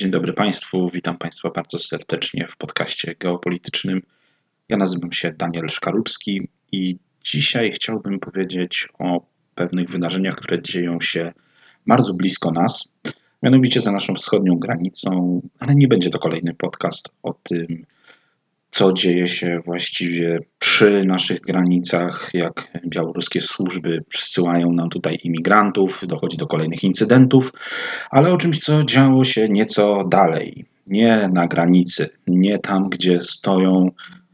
Dzień dobry Państwu, witam Państwa bardzo serdecznie w podcaście geopolitycznym. Ja nazywam się Daniel Szkarubski i dzisiaj chciałbym powiedzieć o pewnych wydarzeniach, które dzieją się bardzo blisko nas, mianowicie za naszą wschodnią granicą, ale nie będzie to kolejny podcast o tym, co dzieje się właściwie przy naszych granicach, jak białoruskie służby przysyłają nam tutaj imigrantów, dochodzi do kolejnych incydentów, ale o czymś, co działo się nieco dalej, nie na granicy, nie tam, gdzie stoją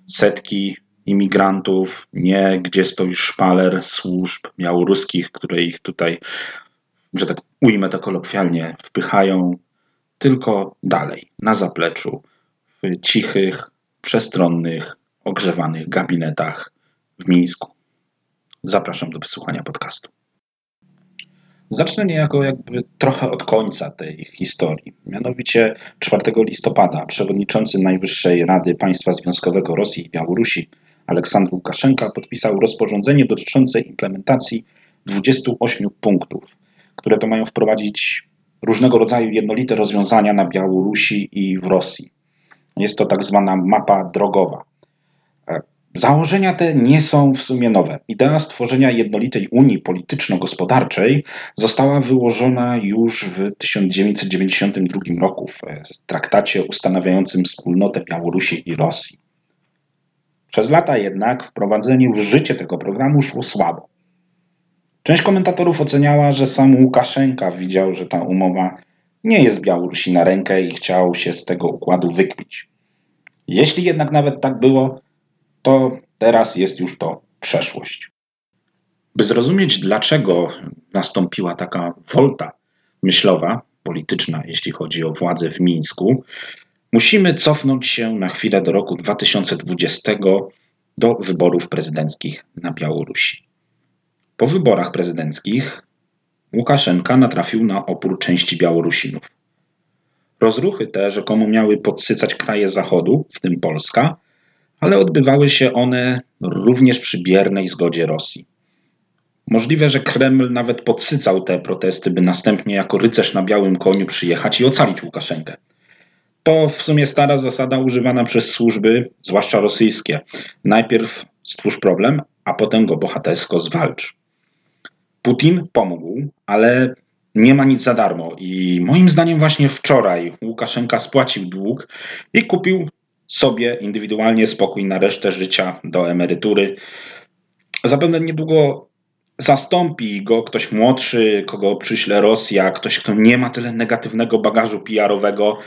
setki imigrantów, nie gdzie stoi szpaler służb białoruskich, które ich tutaj, że tak ujmę to kolokwialnie, wpychają, tylko dalej, na zapleczu, w cichych, przestronnych, ogrzewanych gabinetach w Mińsku. Zapraszam do wysłuchania podcastu. Zacznę niejako jakby trochę od końca tej historii. Mianowicie 4 listopada przewodniczący Najwyższej Rady Państwa Związkowego Rosji i Białorusi Aleksandr Łukaszenka podpisał rozporządzenie dotyczące implementacji 28 punktów, które to mają wprowadzić różnego rodzaju jednolite rozwiązania na Białorusi i w Rosji. Jest to tak zwana mapa drogowa. E, założenia te nie są w sumie nowe. Idea stworzenia jednolitej Unii polityczno-gospodarczej została wyłożona już w 1992 roku w traktacie ustanawiającym wspólnotę Białorusi i Rosji. Przez lata jednak wprowadzenie w życie tego programu szło słabo. Część komentatorów oceniała, że sam Łukaszenka widział, że ta umowa nie jest Białorusi na rękę i chciał się z tego układu wykpić. Jeśli jednak nawet tak było, to teraz jest już to przeszłość. By zrozumieć, dlaczego nastąpiła taka wolta myślowa, polityczna, jeśli chodzi o władzę w Mińsku, musimy cofnąć się na chwilę do roku 2020, do wyborów prezydenckich na Białorusi. Po wyborach prezydenckich Łukaszenka natrafił na opór części Białorusinów. Rozruchy te rzekomo miały podsycać kraje Zachodu, w tym Polska, ale odbywały się one również przy biernej zgodzie Rosji. Możliwe, że Kreml nawet podsycał te protesty, by następnie jako rycerz na białym koniu przyjechać i ocalić Łukaszenkę. To w sumie stara zasada używana przez służby, zwłaszcza rosyjskie. Najpierw stwórz problem, a potem go bohatersko zwalcz. Putin pomógł, ale nie ma nic za darmo. I moim zdaniem właśnie wczoraj Łukaszenka spłacił dług i kupił sobie indywidualnie spokój na resztę życia do emerytury. Zapewne niedługo zastąpi go ktoś młodszy, kogo przyśle Rosja, ktoś, kto nie ma tyle negatywnego bagażu PR-owego,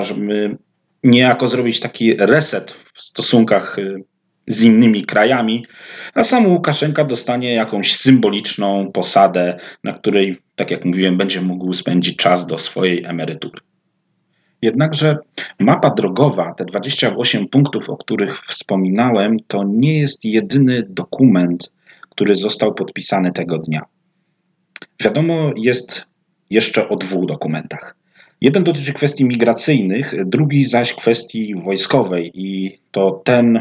żeby niejako zrobić taki reset w stosunkach y, z innymi krajami, a sam Łukaszenka dostanie jakąś symboliczną posadę, na której, tak jak mówiłem, będzie mógł spędzić czas do swojej emerytury. Jednakże mapa drogowa, te 28 punktów, o których wspominałem, to nie jest jedyny dokument, który został podpisany tego dnia. Wiadomo jest jeszcze o dwóch dokumentach. Jeden dotyczy kwestii migracyjnych, drugi zaś kwestii wojskowej i to ten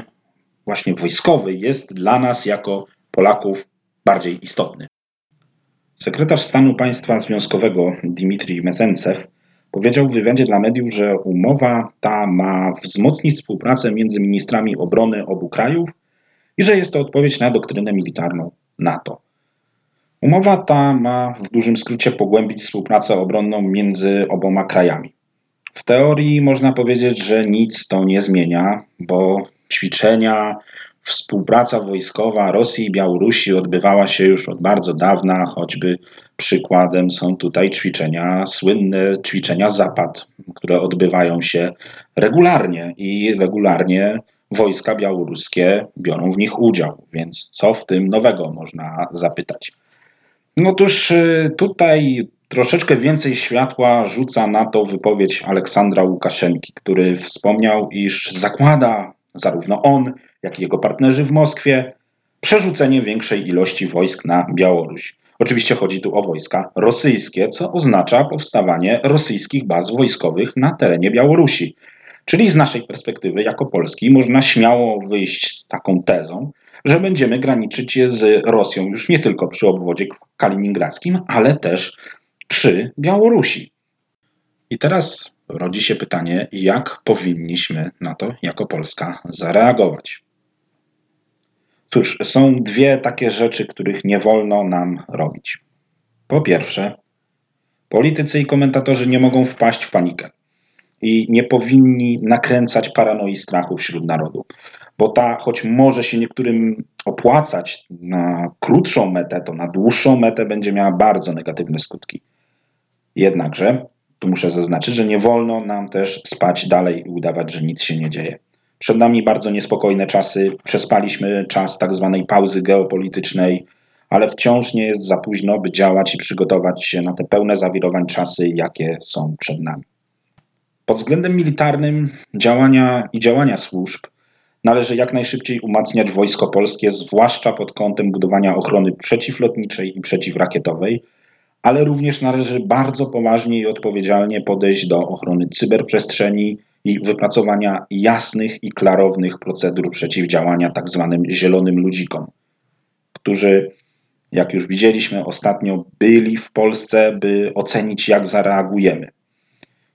właśnie wojskowy jest dla nas jako Polaków bardziej istotny. Sekretarz stanu państwa związkowego Dmitrij Mezencew powiedział w wywiadzie dla mediów, że umowa ta ma wzmocnić współpracę między ministrami obrony obu krajów i że jest to odpowiedź na doktrynę militarną NATO. Umowa ta ma w dużym skrócie pogłębić współpracę obronną między oboma krajami. W teorii można powiedzieć, że nic to nie zmienia, bo ćwiczenia, współpraca wojskowa Rosji i Białorusi odbywała się już od bardzo dawna, choćby przykładem są tutaj ćwiczenia, słynne ćwiczenia Zapad, które odbywają się regularnie i regularnie wojska białoruskie biorą w nich udział. Więc co w tym nowego można zapytać? Otóż y, tutaj troszeczkę więcej światła rzuca na to wypowiedź Aleksandra Łukaszenki, który wspomniał, iż zakłada zarówno on, jak i jego partnerzy w Moskwie, przerzucenie większej ilości wojsk na Białoruś. Oczywiście chodzi tu o wojska rosyjskie, co oznacza powstawanie rosyjskich baz wojskowych na terenie Białorusi. Czyli z naszej perspektywy, jako Polski, można śmiało wyjść z taką tezą, że będziemy graniczyć z Rosją już nie tylko przy obwodzie kaliningradzkim, ale też przy Białorusi. I teraz rodzi się pytanie, jak powinniśmy na to jako Polska zareagować. Cóż, są dwie takie rzeczy, których nie wolno nam robić. Po pierwsze, politycy i komentatorzy nie mogą wpaść w panikę i nie powinni nakręcać paranoi strachu wśród narodu, bo ta, choć może się niektórym opłacać na krótszą metę, to na dłuższą metę będzie miała bardzo negatywne skutki. Jednakże, tu muszę zaznaczyć, że nie wolno nam też spać dalej i udawać, że nic się nie dzieje. Przed nami bardzo niespokojne czasy, przespaliśmy czas tak zwanej pauzy geopolitycznej, ale wciąż nie jest za późno, by działać i przygotować się na te pełne zawirowań czasy, jakie są przed nami. Pod względem militarnym działania i działania służb należy jak najszybciej umacniać wojsko polskie, zwłaszcza pod kątem budowania ochrony przeciwlotniczej i przeciwrakietowej, ale również należy bardzo poważnie i odpowiedzialnie podejść do ochrony cyberprzestrzeni i wypracowania jasnych i klarownych procedur przeciwdziałania tzw. Tak zielonym ludzikom, którzy, jak już widzieliśmy ostatnio, byli w Polsce, by ocenić, jak zareagujemy.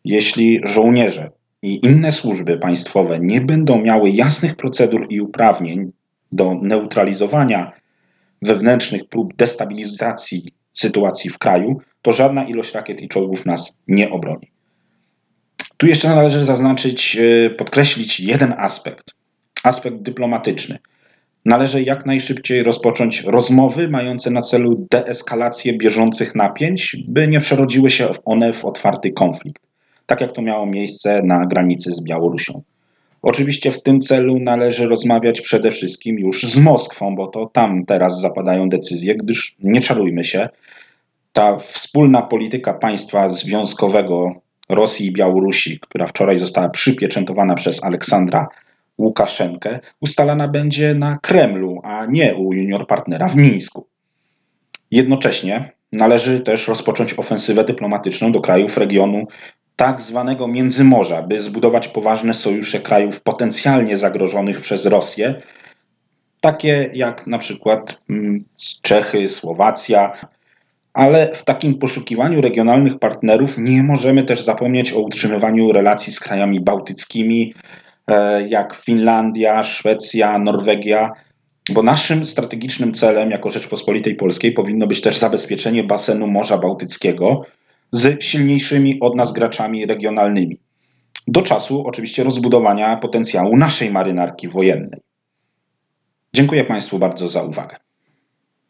Jeśli żołnierze i inne służby państwowe nie będą miały jasnych procedur i uprawnień do neutralizowania wewnętrznych prób destabilizacji sytuacji w kraju, to żadna ilość rakiet i czołgów nas nie obroni. Tu jeszcze należy zaznaczyć, e, podkreślić jeden aspekt aspekt dyplomatyczny. Należy jak najszybciej rozpocząć rozmowy mające na celu deeskalację bieżących napięć, by nie przerodziły się one w otwarty konflikt, tak jak to miało miejsce na granicy z Białorusią. Oczywiście w tym celu należy rozmawiać przede wszystkim już z Moskwą, bo to tam teraz zapadają decyzje, gdyż nie czarujmy się, ta wspólna polityka państwa związkowego Rosji i Białorusi, która wczoraj została przypieczętowana przez Aleksandra Łukaszenkę, ustalana będzie na Kremlu, a nie u junior partnera w Mińsku. Jednocześnie należy też rozpocząć ofensywę dyplomatyczną do krajów regionu tak zwanego Międzymorza, by zbudować poważne sojusze krajów potencjalnie zagrożonych przez Rosję, takie jak na przykład mm, Czechy, Słowacja, ale w takim poszukiwaniu regionalnych partnerów nie możemy też zapomnieć o utrzymywaniu relacji z krajami bałtyckimi, e, jak Finlandia, Szwecja, Norwegia, bo naszym strategicznym celem jako Rzeczpospolitej Polskiej powinno być też zabezpieczenie basenu Morza Bałtyckiego z silniejszymi od nas graczami regionalnymi. Do czasu oczywiście rozbudowania potencjału naszej marynarki wojennej. Dziękuję Państwu bardzo za uwagę.